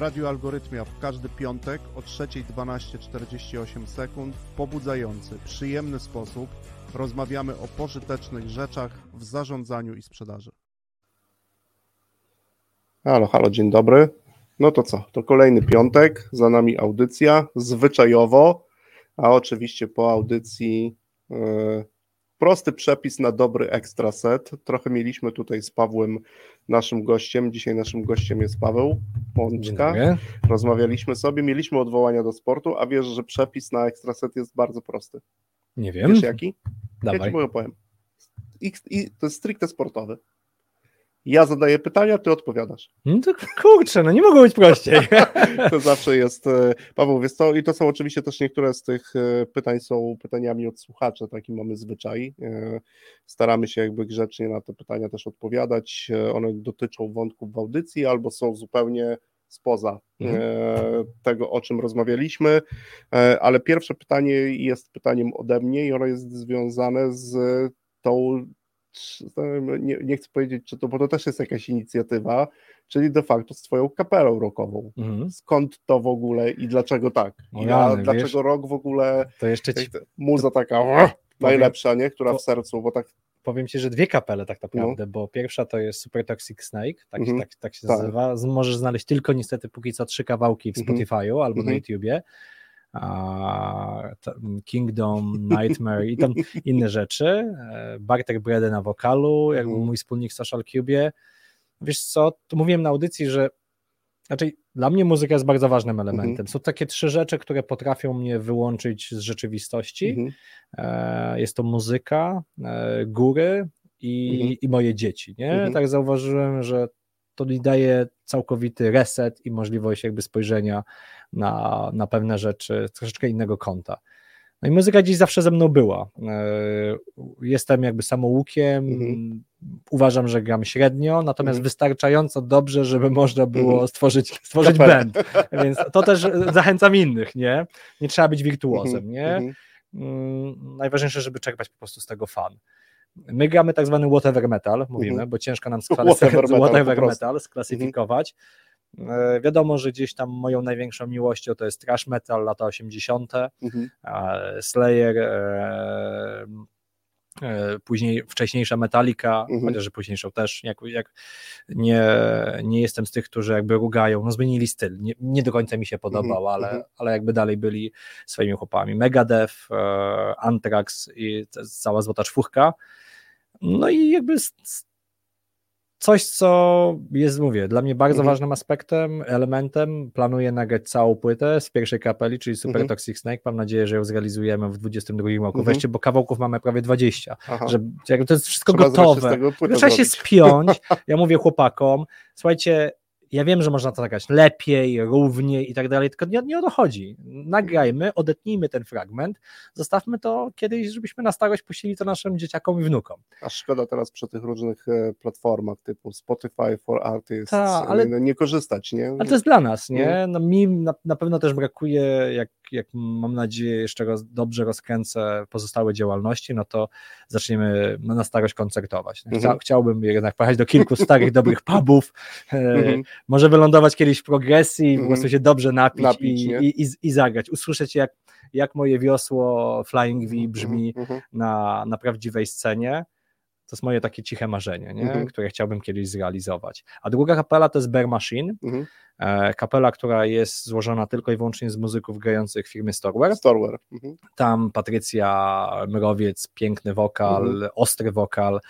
Radiu Algorytmia w każdy piątek o 3.12.48 sekund w pobudzający, przyjemny sposób rozmawiamy o pożytecznych rzeczach w zarządzaniu i sprzedaży. Halo, halo, dzień dobry. No to co? To kolejny piątek, za nami audycja, zwyczajowo, a oczywiście po audycji yy, prosty przepis na dobry ekstra set. Trochę mieliśmy tutaj z Pawłem, naszym gościem. Dzisiaj naszym gościem jest Paweł Pączka. Rozmawialiśmy sobie, mieliśmy odwołania do sportu, a wiesz, że przepis na ekstra set jest bardzo prosty. Nie wiem. Wiesz jaki? Dawaj. Ja ci powiem. I, I to jest stricte sportowy. Ja zadaję pytania, ty odpowiadasz. No to kurczę, no nie mogło być prościej. to zawsze jest, e, Paweł, wiesz co, i to są oczywiście też niektóre z tych e, pytań są pytaniami od słuchaczy, taki mamy zwyczaj. E, staramy się jakby grzecznie na te pytania też odpowiadać. One dotyczą wątków w audycji albo są zupełnie spoza mhm. tego, o czym rozmawialiśmy, ale pierwsze pytanie jest pytaniem ode mnie i ono jest związane z tą nie, nie, chcę powiedzieć, czy to, bo to też jest jakaś inicjatywa, czyli de facto z twoją kapelą rockową. Mhm. Skąd to w ogóle i dlaczego tak? I ja, dlaczego wiesz, rok w ogóle, to jeszcze ci... muza taka powiem, najlepsza, nie? która w sercu, bo tak powiem ci, że dwie kapele tak naprawdę, no. bo pierwsza to jest Super Toxic Snake, tak, mhm. tak, tak się tak. nazywa. Możesz znaleźć tylko niestety póki co trzy kawałki w mhm. Spotify'u albo na mhm. YouTubie. Kingdom, Nightmare i tam inne rzeczy. E, Bartek Brede na wokalu, jakby mhm. mój wspólnik w Social Cube. Wiesz co, to mówiłem na audycji, że znaczy dla mnie muzyka jest bardzo ważnym elementem. Mhm. Są takie trzy rzeczy, które potrafią mnie wyłączyć z rzeczywistości. Mhm. E, jest to muzyka, e, góry i, i moje dzieci. Nie? Tak zauważyłem, że to mi daje całkowity reset i możliwość jakby spojrzenia na, na pewne rzeczy z troszeczkę innego kąta. No i muzyka dziś zawsze ze mną była. E, jestem jakby samoukiem, mhm. uważam, że gram średnio, natomiast mhm. wystarczająco dobrze, żeby można było mhm. stworzyć, stworzyć band. Więc to też zachęcam innych, nie? Nie trzeba być wirtuozem, mhm. nie? Mhm. Mm, najważniejsze, żeby czerpać po prostu z tego fan. My gramy tak zwany whatever metal, mówimy, bo ciężko nam whatever, whatever metal, sklasyfikować. Mhm. Wiadomo, że gdzieś tam moją największą miłością to jest trash metal, lata 80., mhm. Slayer, e, e, później wcześniejsza Metallica, mhm. chociaż późniejszą też, jak, jak nie, nie jestem z tych, którzy jakby rugają, no zmienili styl, nie, nie do końca mi się podobał, mhm. ale, mhm. ale jakby dalej byli swoimi chłopami. Megadeth, Anthrax i cała złota czwórka, no i jakby coś, co jest, mówię, dla mnie bardzo mhm. ważnym aspektem, elementem. Planuję nagrać całą płytę z pierwszej kapeli, czyli Super mhm. Toxic Snake. Mam nadzieję, że ją zrealizujemy w 2022 roku. Mhm. Weźcie, bo kawałków mamy prawie 20. Że, jakby to jest wszystko Trzeba gotowe. Trzeba się spiąć. Ja mówię chłopakom, słuchajcie, ja wiem, że można to nagrać lepiej, równiej i tak dalej, tylko nie, nie o to chodzi. Nagrajmy, odetnijmy ten fragment, zostawmy to kiedyś, żebyśmy na starość puścili to naszym dzieciakom i wnukom. A szkoda teraz przy tych różnych e, platformach typu Spotify for Artists Ta, ale, nie, nie, korzystać, nie? Ale to jest dla nas, nie? No, mi na, na pewno też brakuje, jak, jak mam nadzieję jeszcze roz, dobrze rozkręcę pozostałe działalności, no to zaczniemy na starość koncertować. Chcia, mm -hmm. Chciałbym jednak pojechać do kilku starych, dobrych pubów, mm -hmm może wylądować kiedyś w progresji mm. po prostu mhm. się dobrze napić, napić i, i, i, i, zagrać. Usłyszeć jak, jak moje wiosło Flying V mhm, brzmi mm. na, na prawdziwej scenie. To jest moje takie ciche marzenie, nie? Które chciałbym kiedyś zrealizować. A druga kapela to jest Bear Machine. -hmm. Kapela, która jest złożona tylko i wyłącznie z muzyków grających w firmie Storeware. Storeware. Mm -hmm. Tam Patrycja Mrowiec, piękny wokal, mhm. ostry wokal.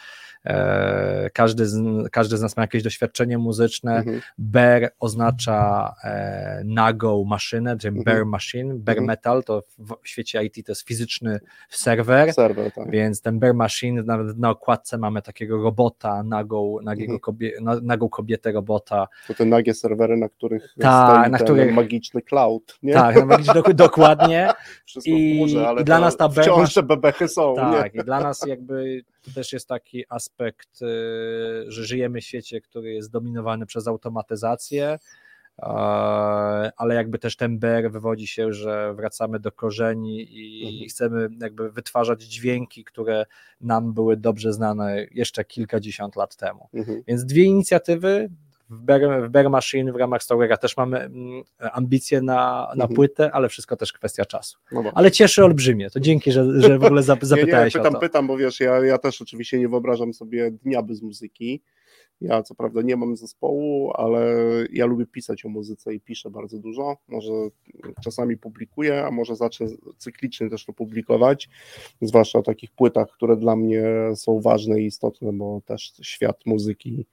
E, każdy z, każdy z nas ma jakieś doświadczenie muzyczne. Mhm. Bear oznacza e, nagą maszynę, czyli mhm. bear machine, bear mhm. metal, to w, w, świecie IT to jest fizyczny serwer, serwer tak. więc ten bear machine, nawet na okładce mamy takiego robota, nagą, nagiego mhm. kobie, nagą kobietę robota. To te nagie serwery, na których Ta, stoi na ten których, magiczny cloud, nie? Tak, no, magiczny, dokładnie. I, górze, ale i dla nas ta wciąż te bebechy są. Tak, nie? i dla nas jakby to też jest taki aspekt, y, że żyjemy w świecie, który jest dominowany przez automatyzację, ale jakby też ten BR wywodzi się, że wracamy do korzeni i mhm. chcemy jakby wytwarzać dźwięki, które nam były dobrze znane jeszcze kilkadziesiąt lat temu. Mhm. Więc dwie inicjatywy w Bear, w Bear Machine, w ramach Story'a też mamy mm, ambicje na, na Mhm. płytę, ale wszystko też kwestia czasu. No. Ale cieszy olbrzymie, to dzięki, że, że w ogóle zap- zapytałeś nie, nie, pytam, o to. pytam, bo wiesz, ja, ja też oczywiście nie wyobrażam sobie dnia bez muzyki. Ja co prawda nie mam zespołu, ale ja lubię pisać o muzyce i piszę bardzo dużo. Może czasami publikuję, a może zacznę cyklicznie też to publikować, zwłaszcza o takich płytach, które dla mnie są ważne i istotne, bo też świat muzyki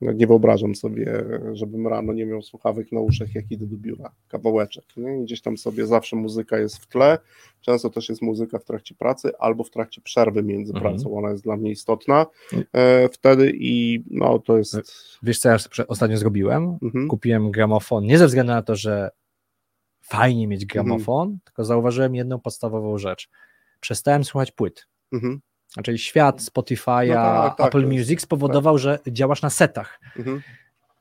nie wyobrażam sobie, żebym rano nie miał słuchawek na uszach, jak idę do biura, kawałeczek. Nie? Gdzieś tam sobie zawsze muzyka jest w tle, często też jest muzyka w trakcie pracy albo w trakcie przerwy między Mhm. pracą, ona jest dla mnie istotna e, wtedy i no to jest... Wiesz, co ja ostatnio zrobiłem? Mhm. Kupiłem gramofon, nie ze względu na to, że fajnie mieć gramofon, Mhm. tylko zauważyłem jedną podstawową rzecz. Przestałem słuchać płyt. Mhm. Znaczy świat Spotify'a, No tak, tak, Apple Music spowodował, że działasz na setach. Mhm.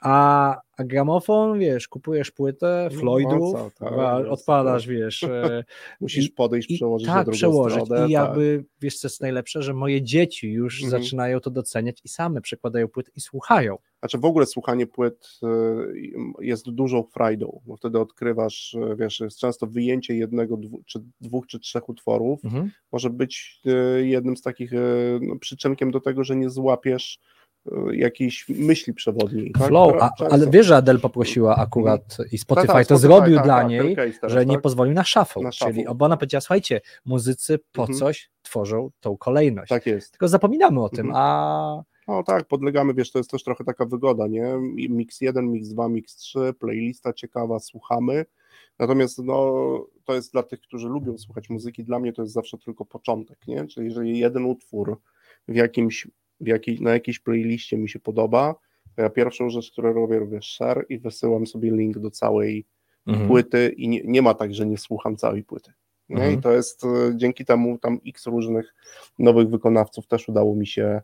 A, a gramofon, wiesz, kupujesz płytę No, Floydów, co, tak, jest, odpalasz, wiesz, e, Musisz I- podejść, i przełożyć na tak drugą przełożyć. stronę. I jakby, wiesz co jest najlepsze, że moje dzieci już Mhm. zaczynają to doceniać i same przekładają płyty i słuchają. Znaczy w ogóle słuchanie płyt y, jest dużą frajdą, bo wtedy odkrywasz, y, wiesz, jest często wyjęcie jednego, dwu, czy dwóch, czy trzech utworów Mhm. może być jednym z takich no, przyczynkiem do tego, że nie złapiesz jakiejś myśli przewodniej. tak? Flow, a, ale wiesz, że Adele poprosiła akurat i Spotify Tak, tak, to Spotify, zrobił tak, dla niej, teraz, że nie pozwolił na shuffle, Na czyli shuffle. bo ona powiedziała, słuchajcie, muzycy po Mhm. coś tworzą tą kolejność. Tak jest. Tylko zapominamy o tym, Mhm. a No tak, podlegamy, wiesz, to jest też trochę taka wygoda, nie? Mix 1, mix 2, mix 3, playlista ciekawa, słuchamy. Natomiast no, to jest dla tych, którzy lubią słuchać muzyki, dla mnie to jest zawsze tylko początek, nie? Czyli jeżeli jeden utwór w jakimś, jakiej, na jakiejś playliście mi się podoba, to ja pierwszą rzecz, którą robię, robię share i wysyłam sobie link do całej Mhm. płyty i nie, nie ma tak, że nie słucham całej płyty. Mhm. I to jest e, dzięki temu tam x różnych nowych wykonawców też udało mi się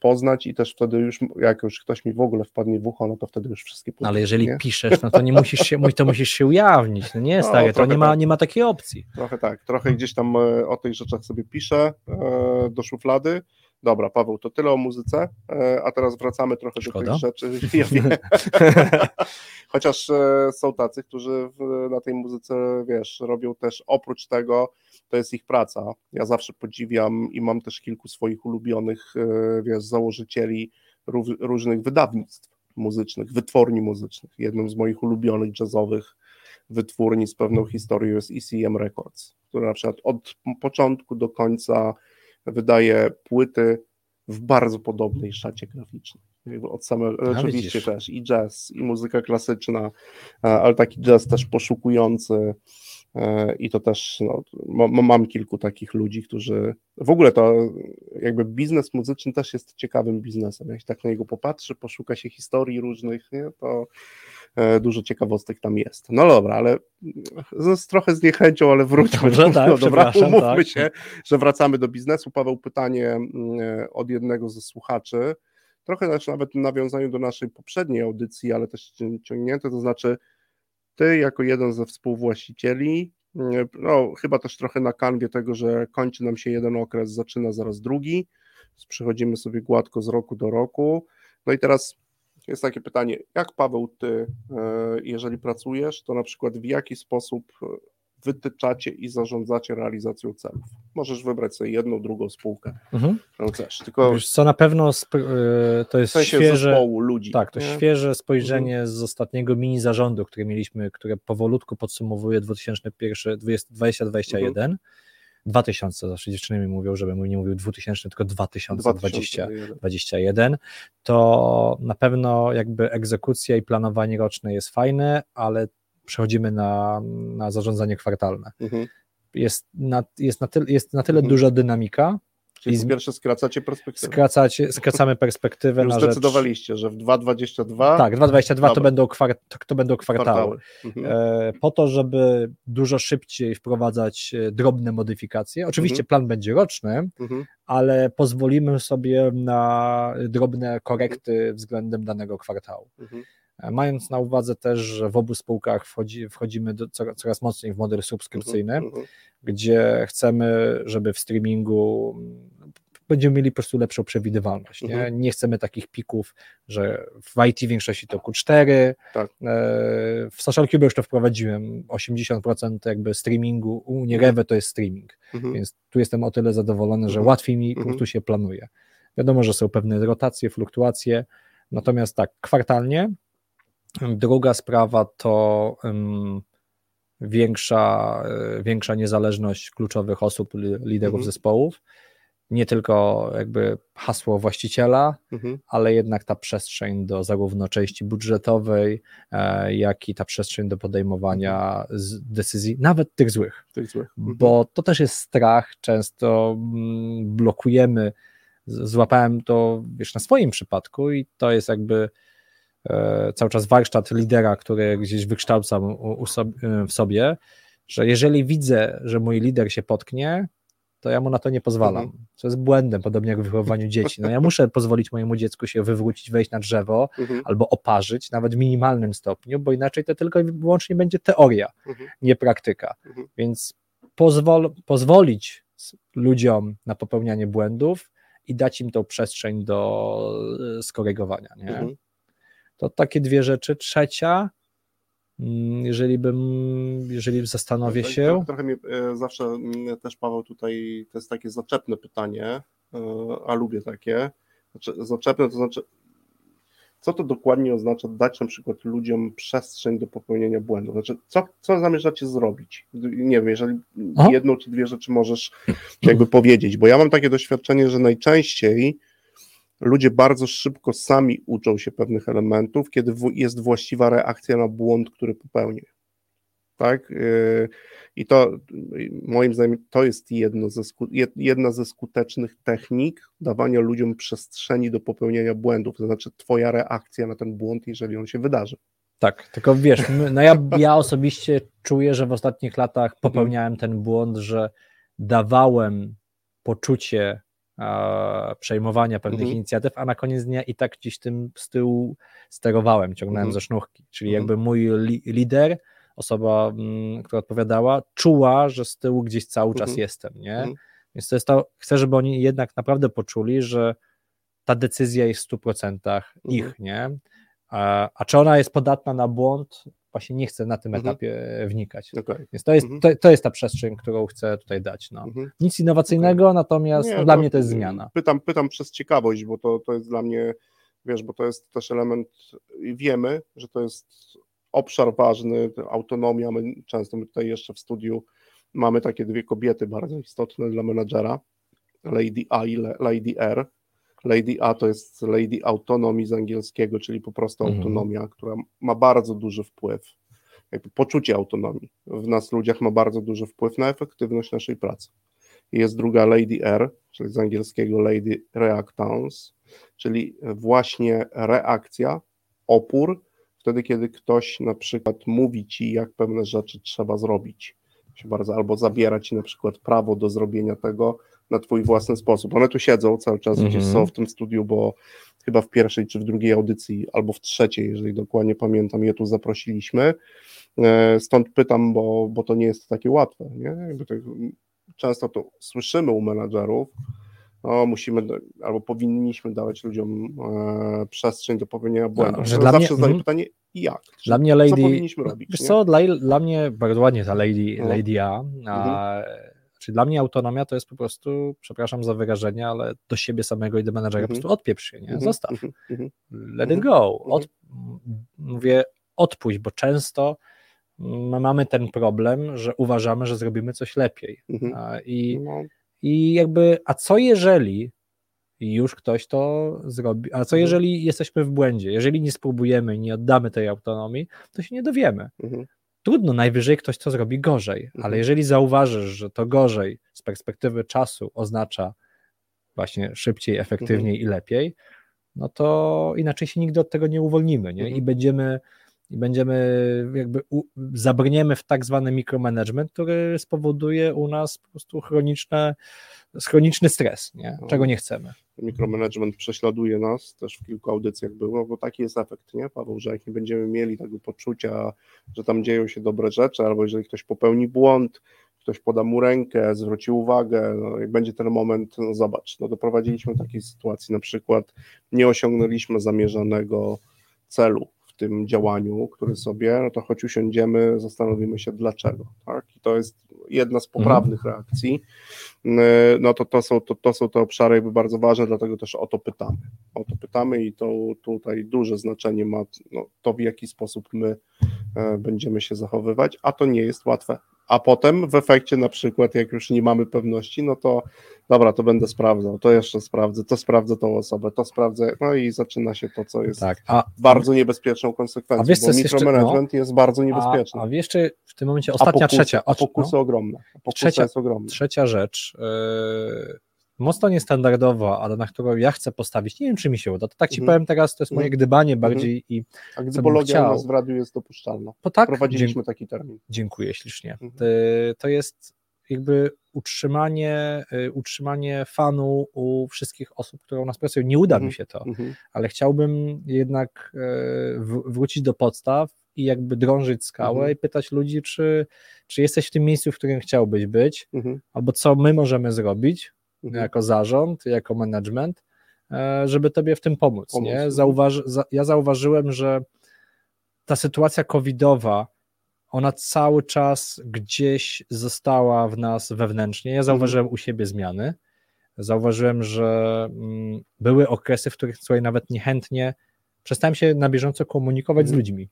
poznać i też wtedy już, jak już ktoś mi w ogóle wpadnie w ucho, no to wtedy już wszystkie płyty. No, ale jeżeli nie? piszesz, no to nie musisz się, to musisz się ujawnić. No nie, No, stary, to nie ma, tak. nie ma takiej opcji. Trochę tak, trochę gdzieś tam e, o tych rzeczach sobie piszę e, do szuflady. Dobra, Paweł, to tyle o muzyce, e, a teraz wracamy trochę Szkoda. do tych rzeczy. Ja. Chociaż e, są tacy, którzy na tej muzyce, wiesz, robią też oprócz tego, to jest ich praca. Ja zawsze podziwiam i mam też kilku swoich ulubionych, e, wiesz, założycieli ró- różnych wydawnictw muzycznych, wytwórni muzycznych. Jednym z moich ulubionych jazzowych wytwórni z pewną historią jest ECM Records, która na przykład od początku do końca wydaje płyty w bardzo podobnej szacie graficznej. Jakby Od samego, oczywiście widzisz. też i jazz, i muzyka klasyczna, ale taki jazz też poszukujący i to też no, ma- mam kilku takich ludzi, którzy w ogóle to jakby biznes muzyczny też jest ciekawym biznesem. Jak się tak na niego popatrzy, poszuka się historii różnych, nie, to e, dużo ciekawostek tam jest. No dobra, ale z, trochę z niechęcią, ale wróćmy. Dobrze, tak, no dobra, umówmy tak. się, że wracamy do biznesu. Paweł, pytanie mm, od jednego ze słuchaczy, trochę też nawet w nawiązaniu do naszej poprzedniej audycji, ale też cią- ciągnięte, to znaczy ty jako jeden ze współwłaścicieli, mm, no chyba też trochę na kanwie tego, że kończy nam się jeden okres, zaczyna zaraz drugi, przechodzimy sobie gładko z roku do roku. No i teraz jest takie pytanie, jak Paweł, ty, e, jeżeli pracujesz, to na przykład w jaki sposób wytyczacie i zarządzacie realizacją celów? Możesz wybrać sobie jedną, drugą spółkę, Mhm. którą chcesz, tylko Wiesz co, na pewno y, to w jest sensie świeże, zespołu ludzi. tak, to nie? świeże spojrzenie Mhm. z ostatniego mini zarządu, które mieliśmy, które powolutku podsumowuje 2001, 2021, Mhm. 2000, zawsze dziewczyny mi mówią, żebym nie mówił 2000, tylko 2020. 2021. 21, to na pewno jakby egzekucja i planowanie roczne jest fajne, ale przechodzimy na, na zarządzanie kwartalne. Mhm. Jest na, jest na, tyle, jest na tyle Mhm. duża dynamika, Czyli po z- pierwsze skracacie perspektywę. skracacie, skracamy perspektywę Już na rzecz... zdecydowaliście, że w 2,22 Tak, 2022 to będą, kwar, to, będą kwartały. kwartały. Mhm. E, po to, żeby dużo szybciej wprowadzać e, drobne modyfikacje. Oczywiście Mhm. plan będzie roczny, Mhm. ale pozwolimy sobie na drobne korekty względem danego kwartału. Mhm. E, Mając na uwadze też, że w obu spółkach wchodzi, wchodzimy do, coraz, mocniej w model subskrypcyjny, Mhm. gdzie chcemy, żeby w streamingu mm, będziemy mieli po prostu lepszą przewidywalność. Nie, Mhm. nie chcemy takich pików, że w IT w większości to Q4, Tak. e, w Social Cube już to wprowadziłem, 80% jakby streamingu, u mnie Mhm. Rewe to jest streaming, Mhm. więc tu jestem o tyle zadowolony, że Mhm. łatwiej mi Mhm. prostu się planuje. Wiadomo, że są pewne rotacje, fluktuacje, natomiast tak, kwartalnie. Druga sprawa to większa, e, większa niezależność kluczowych osób, li- liderów Mhm. zespołów. Nie tylko jakby hasło właściciela, Mhm. ale jednak ta przestrzeń do zarówno części budżetowej, e, jak i ta przestrzeń do podejmowania z decyzji, nawet tych złych Tych złych. Mhm. bo to też jest strach, często mm, blokujemy. Złapałem to wiesz, na swoim przypadku i to jest jakby cały czas warsztat lidera, który gdzieś wykształcam u, u sob- e, w sobie, że jeżeli widzę, że mój lider się potknie, to ja mu na to nie pozwalam. Mhm. Co jest błędem, podobnie jak w wychowywaniu dzieci. No ja muszę pozwolić mojemu dziecku się wywrócić, wejść na drzewo Mhm. albo oparzyć, nawet w minimalnym stopniu, bo inaczej to tylko i wyłącznie będzie teoria Mhm. nie praktyka. Więc pozwol, pozwolić ludziom na popełnianie błędów i dać im tą przestrzeń do e, skorygowania. Nie? To takie dwie rzeczy. Trzecia, mm, jeżeli bym, jeżeli zastanowię Tak, się, Trochę, trochę mnie e, zawsze mm, też Paweł tutaj, to jest takie zaczepne pytanie, e, a lubię takie. Znaczy, zaczepne to znaczy, co to dokładnie oznacza dać na przykład ludziom przestrzeń do popełnienia błędów? Znaczy, co, co zamierzacie zrobić? Nie wiem, jeżeli jedną czy dwie rzeczy możesz jakby powiedzieć, bo ja mam takie doświadczenie, że najczęściej ludzie bardzo szybko sami uczą się pewnych elementów, kiedy jest właściwa reakcja na błąd, który popełnię. Tak? Yy, I to yy, moim zdaniem to jest jedno ze jedna ze skutecznych technik dawania ludziom przestrzeni do popełnienia błędów, to znaczy twoja reakcja na ten błąd, jeżeli on się wydarzy. tak, tylko wiesz, no ja, ja osobiście czuję, że w ostatnich latach popełniałem ten błąd, że dawałem poczucie przejmowania pewnych Mhm. inicjatyw, a na koniec dnia i tak gdzieś tym z tyłu sterowałem, ciągnąłem Mhm. za sznurki. Czyli Mhm. jakby mój li, lider, osoba, mm, która odpowiadała, czuła, że z tyłu gdzieś cały czas Mhm. jestem, nie? Mhm. Więc to jest to, chcę, żeby oni jednak naprawdę poczuli, że ta decyzja jest w 100% ich, Mhm. nie? A, a czy ona jest podatna na błąd? Właśnie nie chcę na tym Mhm. etapie wnikać. Okay. Więc to jest, Mhm. to, to jest ta przestrzeń, którą chcę tutaj dać. No. Mhm. Nic innowacyjnego, natomiast Nie, no, dla mnie to jest zmiana. Pytam, pytam przez ciekawość, bo to, to jest dla mnie, wiesz, bo to jest też element, wiemy, że to jest obszar ważny, to autonomia, my często my tutaj jeszcze w studiu mamy takie dwie kobiety bardzo istotne dla menadżera, Lady A i Lady R. Lady A to jest Lady Autonomy z angielskiego, czyli po prostu Mhm. autonomia, która ma bardzo duży wpływ, jakby poczucie autonomii w nas ludziach ma bardzo duży wpływ na efektywność naszej pracy. Jest druga Lady R, czyli z angielskiego Lady Reactance, czyli właśnie reakcja, opór, wtedy kiedy ktoś na przykład mówi ci, jak pewne rzeczy trzeba zrobić. Się bardzo, albo zabiera ci na przykład prawo do zrobienia tego na twój własny sposób. One tu siedzą cały czas, Mhm. gdzieś są w tym studiu, bo chyba w pierwszej czy w drugiej audycji, albo w trzeciej, jeżeli dokładnie pamiętam, je tu zaprosiliśmy. E, Stąd pytam, bo, bo to nie jest takie łatwe. Nie? Jakby to, często to słyszymy u menadżerów, no, musimy albo powinniśmy dawać ludziom e, przestrzeń do popełnienia błędów. że No, dla zawsze mnie- zadaję mhm. pytanie, jak? Czy- Dla mnie co Lady. powinniśmy robić? Wiesz nie? co, dla, dla mnie bardzo ładnie ta Lady, No. lady A. a Czy dla mnie autonomia to jest po prostu, przepraszam za wyrażenie, ale do siebie samego i do menadżera Mhm. po prostu odpieprz się, nie? Mhm, Zostaw. mhm, mhm. let it Mhm, go. mhm. Od, mówię, odpuść, bo często my mamy ten problem, że uważamy, że zrobimy coś lepiej. Mhm. A, I, No, I jakby, a co jeżeli już ktoś to zrobi, a co Mhm. jeżeli jesteśmy w błędzie? Jeżeli nie spróbujemy i nie oddamy tej autonomii, to się nie dowiemy. mhm, Trudno, najwyżej ktoś to zrobi gorzej, ale Mhm. jeżeli zauważysz, że to gorzej z perspektywy czasu oznacza właśnie szybciej, efektywniej i lepiej, no to inaczej się nigdy od tego nie uwolnimy, nie? Mhm. I będziemy i będziemy jakby u, zabrniemy w tak zwany mikromanagement, który spowoduje u nas po prostu chroniczne, chroniczny stres, nie? Czego nie chcemy. Mikromanagement prześladuje nas, też w kilku audycjach było, bo taki jest efekt, nie, Paweł, że jak nie będziemy mieli tego poczucia, że tam dzieją się dobre rzeczy, albo jeżeli ktoś popełni błąd, ktoś poda mu rękę, zwróci uwagę, no, jak będzie ten moment, no zobacz, no doprowadziliśmy do takiej sytuacji, na przykład nie osiągnęliśmy zamierzonego celu w tym działaniu, który sobie, no to choć usiądziemy, zastanowimy się dlaczego, tak, i to jest jedna z poprawnych mhm. reakcji, no to to są, to, to są te obszary jakby bardzo ważne, dlatego też o to pytamy, o to pytamy i to tutaj duże znaczenie ma no, to, w jaki sposób my e, będziemy się zachowywać, a to nie jest łatwe a potem w efekcie na przykład, jak już nie mamy pewności, no to dobra, to będę sprawdzał, to jeszcze sprawdzę, to sprawdzę tą osobę, to sprawdzę, no i zaczyna się to, co jest tak, a, bardzo niebezpieczną konsekwencją, a wiesz, bo mikromanagement jeszcze, no, jest bardzo niebezpieczny. A, a jeszcze w tym momencie ostatnia, trzecia. A pokusy no, ogromne. A trzecia, jest ogromna. Trzecia rzecz, yy, mocno niestandardowa, ale na którą ja chcę postawić, nie wiem czy mi się uda, to tak ci mhm. powiem teraz, to jest moje mhm. gdybanie mhm. bardziej mhm. i A gdybologia u nas w radiu jest dopuszczalna. To tak? Prowadziliśmy taki termin. Dziękuję ślicznie. Mhm. To jest jakby utrzymanie, y, utrzymanie fanu u wszystkich osób, które u nas pracują. Nie uda mi się to, ale chciałbym jednak y, wrócić do podstaw i jakby drążyć skałę i pytać ludzi, czy, czy jesteś w tym miejscu, w którym chciałbyś być, albo co my możemy zrobić, mhm. jako zarząd, jako management, e, żeby tobie w tym pomóc. pomóc. Nie? Zauważy, za, ja zauważyłem, że ta sytuacja covidowa, ona cały czas gdzieś została w nas wewnętrznie. Ja zauważyłem u siebie zmiany. Zauważyłem, że mm, były okresy, w których słuchaj, nawet niechętnie przestałem się na bieżąco komunikować z mhm. ludźmi.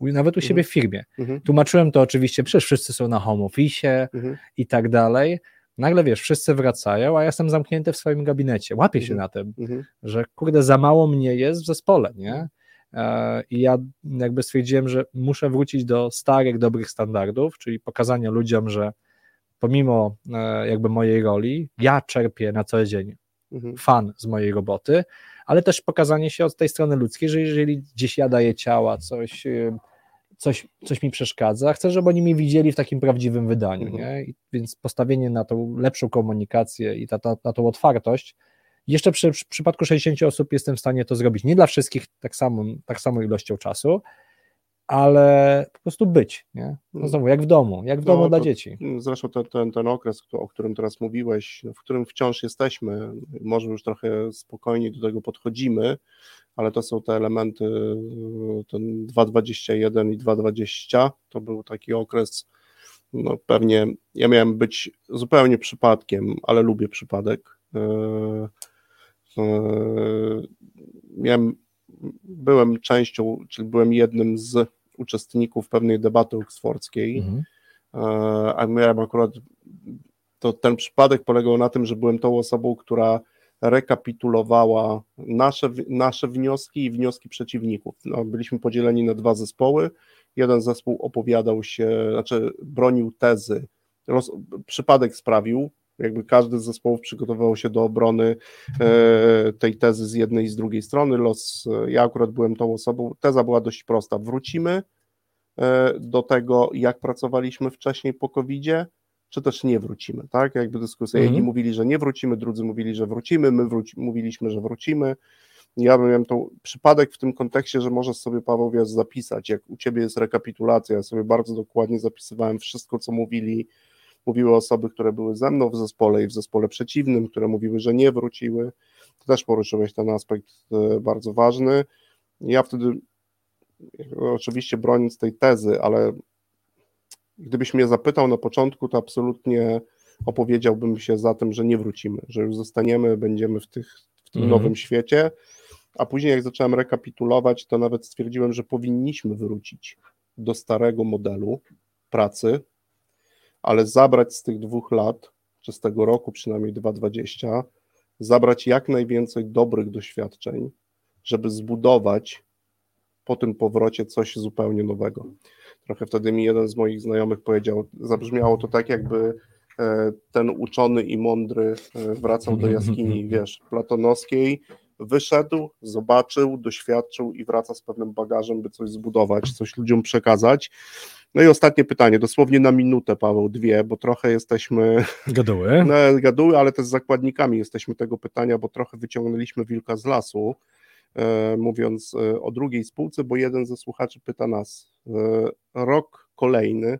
Nawet u siebie mhm. w firmie. Tłumaczyłem to oczywiście, przecież wszyscy są na home office i tak dalej, nagle wiesz, wszyscy wracają, a ja jestem zamknięty w swoim gabinecie. Łapię się mhm. na tym, mhm. że kurde, za mało mnie jest w zespole, nie? E, I ja jakby stwierdziłem, że muszę wrócić do starych, dobrych standardów, czyli pokazania ludziom, że pomimo e, jakby mojej roli, ja czerpię na co dzień mhm. fan z mojej roboty, ale też pokazanie się od tej strony ludzkiej, że jeżeli gdzieś ja daję ciała, coś coś, coś mi przeszkadza, chcę, żeby oni mnie widzieli w takim prawdziwym wydaniu, mhm. nie? I, więc postawienie na tą lepszą komunikację i ta, ta, na tą otwartość, jeszcze przy, przy przypadku 60 osób jestem w stanie to zrobić, nie dla wszystkich tak samą, tak samą ilością czasu, ale po prostu być, nie? No mm. znowu, jak w domu, jak w no, domu dla dzieci. Zresztą ten, ten, ten okres, o którym teraz mówiłeś, w którym wciąż jesteśmy, może już trochę spokojniej do tego podchodzimy, ale to są te elementy, ten 2.21 i 2.20, to był taki okres, no pewnie, ja miałem być zupełnie przypadkiem, ale lubię przypadek. E, e, miałem, byłem częścią, czyli byłem jednym z uczestników pewnej debaty oksfordzkiej, mhm. E, a miałem akurat, to ten przypadek polegał na tym, że byłem tą osobą, która rekapitulowała nasze, nasze wnioski i wnioski przeciwników. No, byliśmy podzieleni na dwa zespoły. Jeden zespół opowiadał się, znaczy bronił tezy. Roz, przypadek sprawił, jakby każdy z zespołów przygotowywał się do obrony e, tej tezy z jednej i z drugiej strony. Los, ja akurat byłem tą osobą. Teza była dość prosta. Wrócimy e, do tego, jak pracowaliśmy wcześniej po COVID-zie, czy też nie wrócimy, tak? Jakby dyskusja. Jedni mhm. mówili, że nie wrócimy, drudzy mówili, że wrócimy, my wróci, mówiliśmy, że wrócimy. Ja miałem to przypadek w tym kontekście, że możesz sobie, Paweł, zapisać, jak u Ciebie jest rekapitulacja, ja sobie bardzo dokładnie zapisywałem wszystko, co mówili, mówiły osoby, które były ze mną w zespole i w zespole przeciwnym, które mówiły, że nie wróciły. Ty też poruszyłeś ten aspekt e, bardzo ważny. Ja wtedy, oczywiście broniąc tej tezy, ale Gdybyś mnie zapytał na początku, to absolutnie opowiedziałbym się za tym, że nie wrócimy, że już zostaniemy, będziemy w, tych, w tym mm. nowym świecie. A później, jak zacząłem rekapitulować, to nawet stwierdziłem, że powinniśmy wrócić do starego modelu pracy, ale zabrać z tych dwóch lat, czy z tego roku przynajmniej 2020, zabrać jak najwięcej dobrych doświadczeń, żeby zbudować po tym powrocie coś zupełnie nowego. Trochę wtedy mi jeden z moich znajomych powiedział, zabrzmiało to tak, jakby e, ten uczony i mądry e, wracał do jaskini, wiesz, platonowskiej, wyszedł, zobaczył, doświadczył i wraca z pewnym bagażem, by coś zbudować, coś ludziom przekazać. No i ostatnie pytanie, dosłownie na minutę, Paweł, dwie, bo trochę jesteśmy... Gaduły. No, gaduły, ale też zakładnikami jesteśmy tego pytania, bo trochę wyciągnęliśmy wilka z lasu. E, mówiąc e, o drugiej spółce, bo jeden ze słuchaczy pyta nas, e, rok kolejny,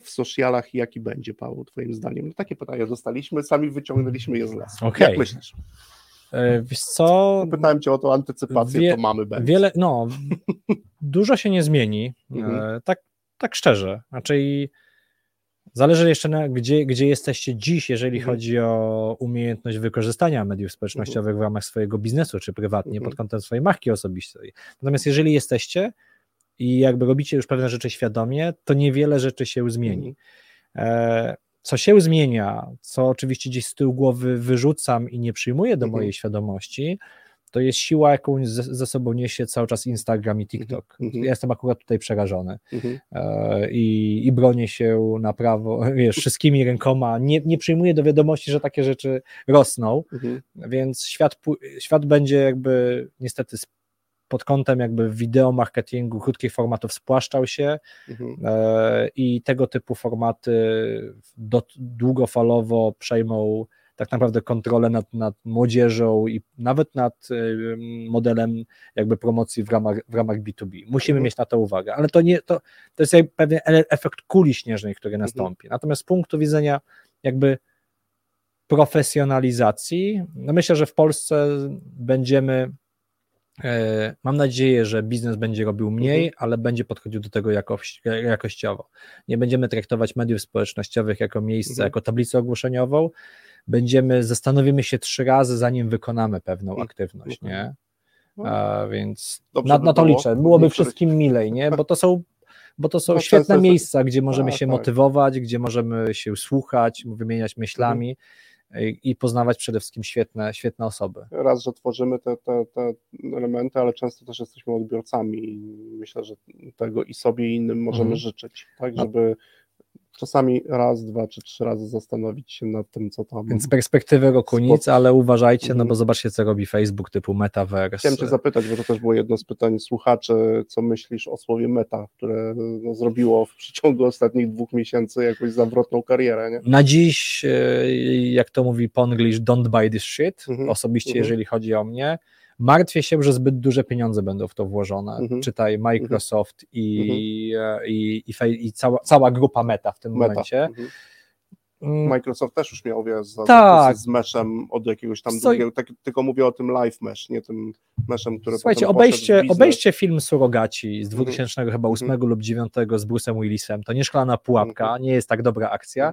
w socialach, jaki będzie, Paweł, twoim zdaniem? No, takie pytania dostaliśmy, sami wyciągnęliśmy je z lasu. Okay. Jak myślisz? Wiesz co? Pytałem cię o tą antycypację, wie, to mamy będzie. Wiele, no, dużo się nie zmieni, mhm. tak, tak szczerze. Znaczy Zależy jeszcze na gdzie, gdzie jesteście dziś, jeżeli mhm. chodzi o umiejętność wykorzystania mediów społecznościowych mhm. w ramach swojego biznesu, czy prywatnie mhm. pod kątem swojej marki osobistej. Natomiast jeżeli jesteście i jakby robicie już pewne rzeczy świadomie, to niewiele rzeczy się zmieni. Mhm. E, co się zmienia, co oczywiście gdzieś z tyłu głowy wyrzucam i nie przyjmuję do mhm. mojej świadomości, to jest siła, jaką ze, sobą niesie cały czas Instagram i TikTok. Mm -hmm. Ja jestem akurat tutaj przerażony mm -hmm. e, i, i bronię się na prawo, wiesz, wszystkimi rękoma. Nie, nie przyjmuję do wiadomości, że takie rzeczy rosną, mm -hmm. więc świat, świat będzie jakby niestety pod kątem jakby wideo marketingu krótkich formatów spłaszczał się mhm. e, i tego typu formaty do, długofalowo przejmą tak naprawdę kontrolę nad, nad młodzieżą i nawet nad y, modelem jakby promocji w ramach, w ramach B2B. Musimy mhm. mieć na to uwagę, ale to nie, to, to jest pewien efekt kuli śnieżnej, który mhm. nastąpi. Natomiast z punktu widzenia jakby profesjonalizacji, no myślę, że w Polsce będziemy e, Mam nadzieję, że biznes będzie robił mniej, mhm. ale będzie podchodził do tego jakoś, jakościowo. Nie będziemy traktować mediów społecznościowych jako miejsce, mhm. jako tablicę ogłoszeniową, będziemy, zastanowimy się trzy razy, zanim wykonamy pewną mm. aktywność, nie? A, więc na, na to liczę. Byłoby wszystkim milej, nie? Bo to są bo to są no, świetne miejsca, gdzie możemy a, się tak. motywować, gdzie możemy się słuchać, wymieniać myślami mhm. I, poznawać przede wszystkim świetne, świetne osoby. Raz, że tworzymy te, te, te elementy, ale często też jesteśmy odbiorcami i myślę, że tego i sobie i innym możemy mhm. życzyć, tak, żeby czasami raz, dwa czy trzy razy zastanowić się nad tym, co tam. Więc z perspektywy roku nic, ale uważajcie, no bo mhm. zobaczcie, co robi Facebook typu Metaverse. Chciałem Cię zapytać, bo to też było jedno z pytań słuchaczy, co myślisz o słowie meta, które no, zrobiło w przeciągu ostatnich dwóch miesięcy jakąś zawrotną karierę, nie? Na dziś, e, jak to mówi Ponglish, don't buy this shit, mhm. osobiście, mhm. jeżeli chodzi o mnie, Martwię się, że zbyt duże pieniądze będą w to włożone. Mhm. Czytaj Microsoft i, mhm. i, i, i, cała, cała grupa Meta w tym Meta. momencie. Mhm. Mm. Microsoft też już miał wiesz, za, tak. z meshem od jakiegoś tam Co... drugiego, tak, tylko mówię o tym live mesh, nie tym meshem, który Słuchajcie, obejście, obejście film Surogaci z 2000 mm. chyba 8 mm. lub 9 z Bruce'em Willisem, to nie szklana pułapka, mm. nie jest tak dobra akcja,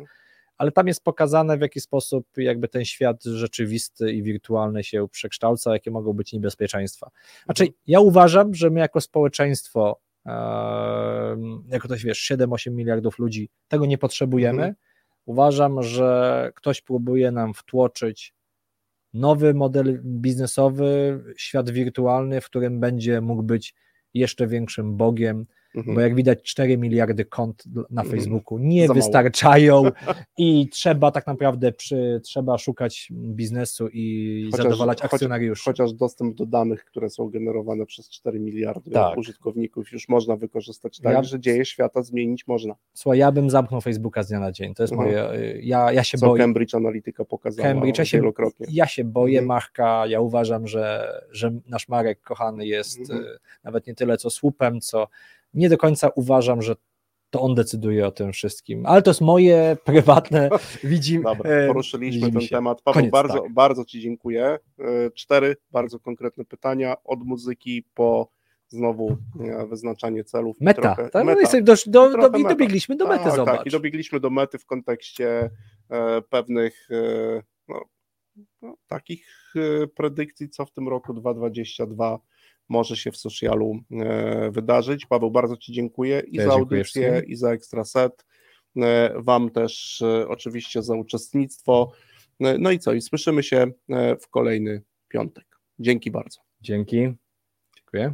ale tam jest pokazane, w jaki sposób jakby ten świat rzeczywisty i wirtualny się przekształca, jakie mogą być niebezpieczeństwa. Znaczy, mhm. ja uważam, że my jako społeczeństwo, jako to wiesz, 7-8 miliardów ludzi, tego nie potrzebujemy. Mhm. Uważam, że ktoś próbuje nam wtłoczyć nowy model biznesowy, świat wirtualny, w którym będzie mógł być jeszcze większym bogiem, Mhm. Bo jak widać 4 miliardy kont na mhm. Facebooku nie Za wystarczają i trzeba tak naprawdę przy, trzeba szukać biznesu i chociaż, zadowalać akcjonariuszy. Chociaż, chociaż dostęp do danych, które są generowane przez 4 miliardy tak. użytkowników już można wykorzystać tak, ja, że dzieje świata zmienić można. Słuchaj, ja bym zamknął Facebooka z dnia na dzień. To jest mhm. moje, ja, ja się Co boję. Cambridge Analytica pokazała Cambridge, ja się, wielokrotnie. Ja się boję mhm. Marka, ja uważam, że, że nasz Marek kochany jest mhm. Y, nawet nie tyle co słupem, co nie do końca uważam, że to on decyduje o tym wszystkim. Ale to jest moje prywatne, widzimy. Dobra, e, poruszyliśmy ten się. temat. Paweł, Koniec, bardzo, tak. bardzo Ci dziękuję. E, cztery bardzo konkretne pytania od muzyki po znowu e, wyznaczanie celów. Meta, trochę, tak? meta. No do, do, do, i dobiegliśmy do mety, tak, zobacz. Tak, i dobiegliśmy do mety w kontekście e, pewnych e, no, no, takich e, predykcji, co w tym roku 2022 może się w socialu e, wydarzyć. Paweł, bardzo Ci dziękuję i ja za audycję, i za Ekstraset. E, wam też e, oczywiście za uczestnictwo. No i co? I słyszymy się w kolejny piątek. Dzięki bardzo. Dzięki. Dziękuję.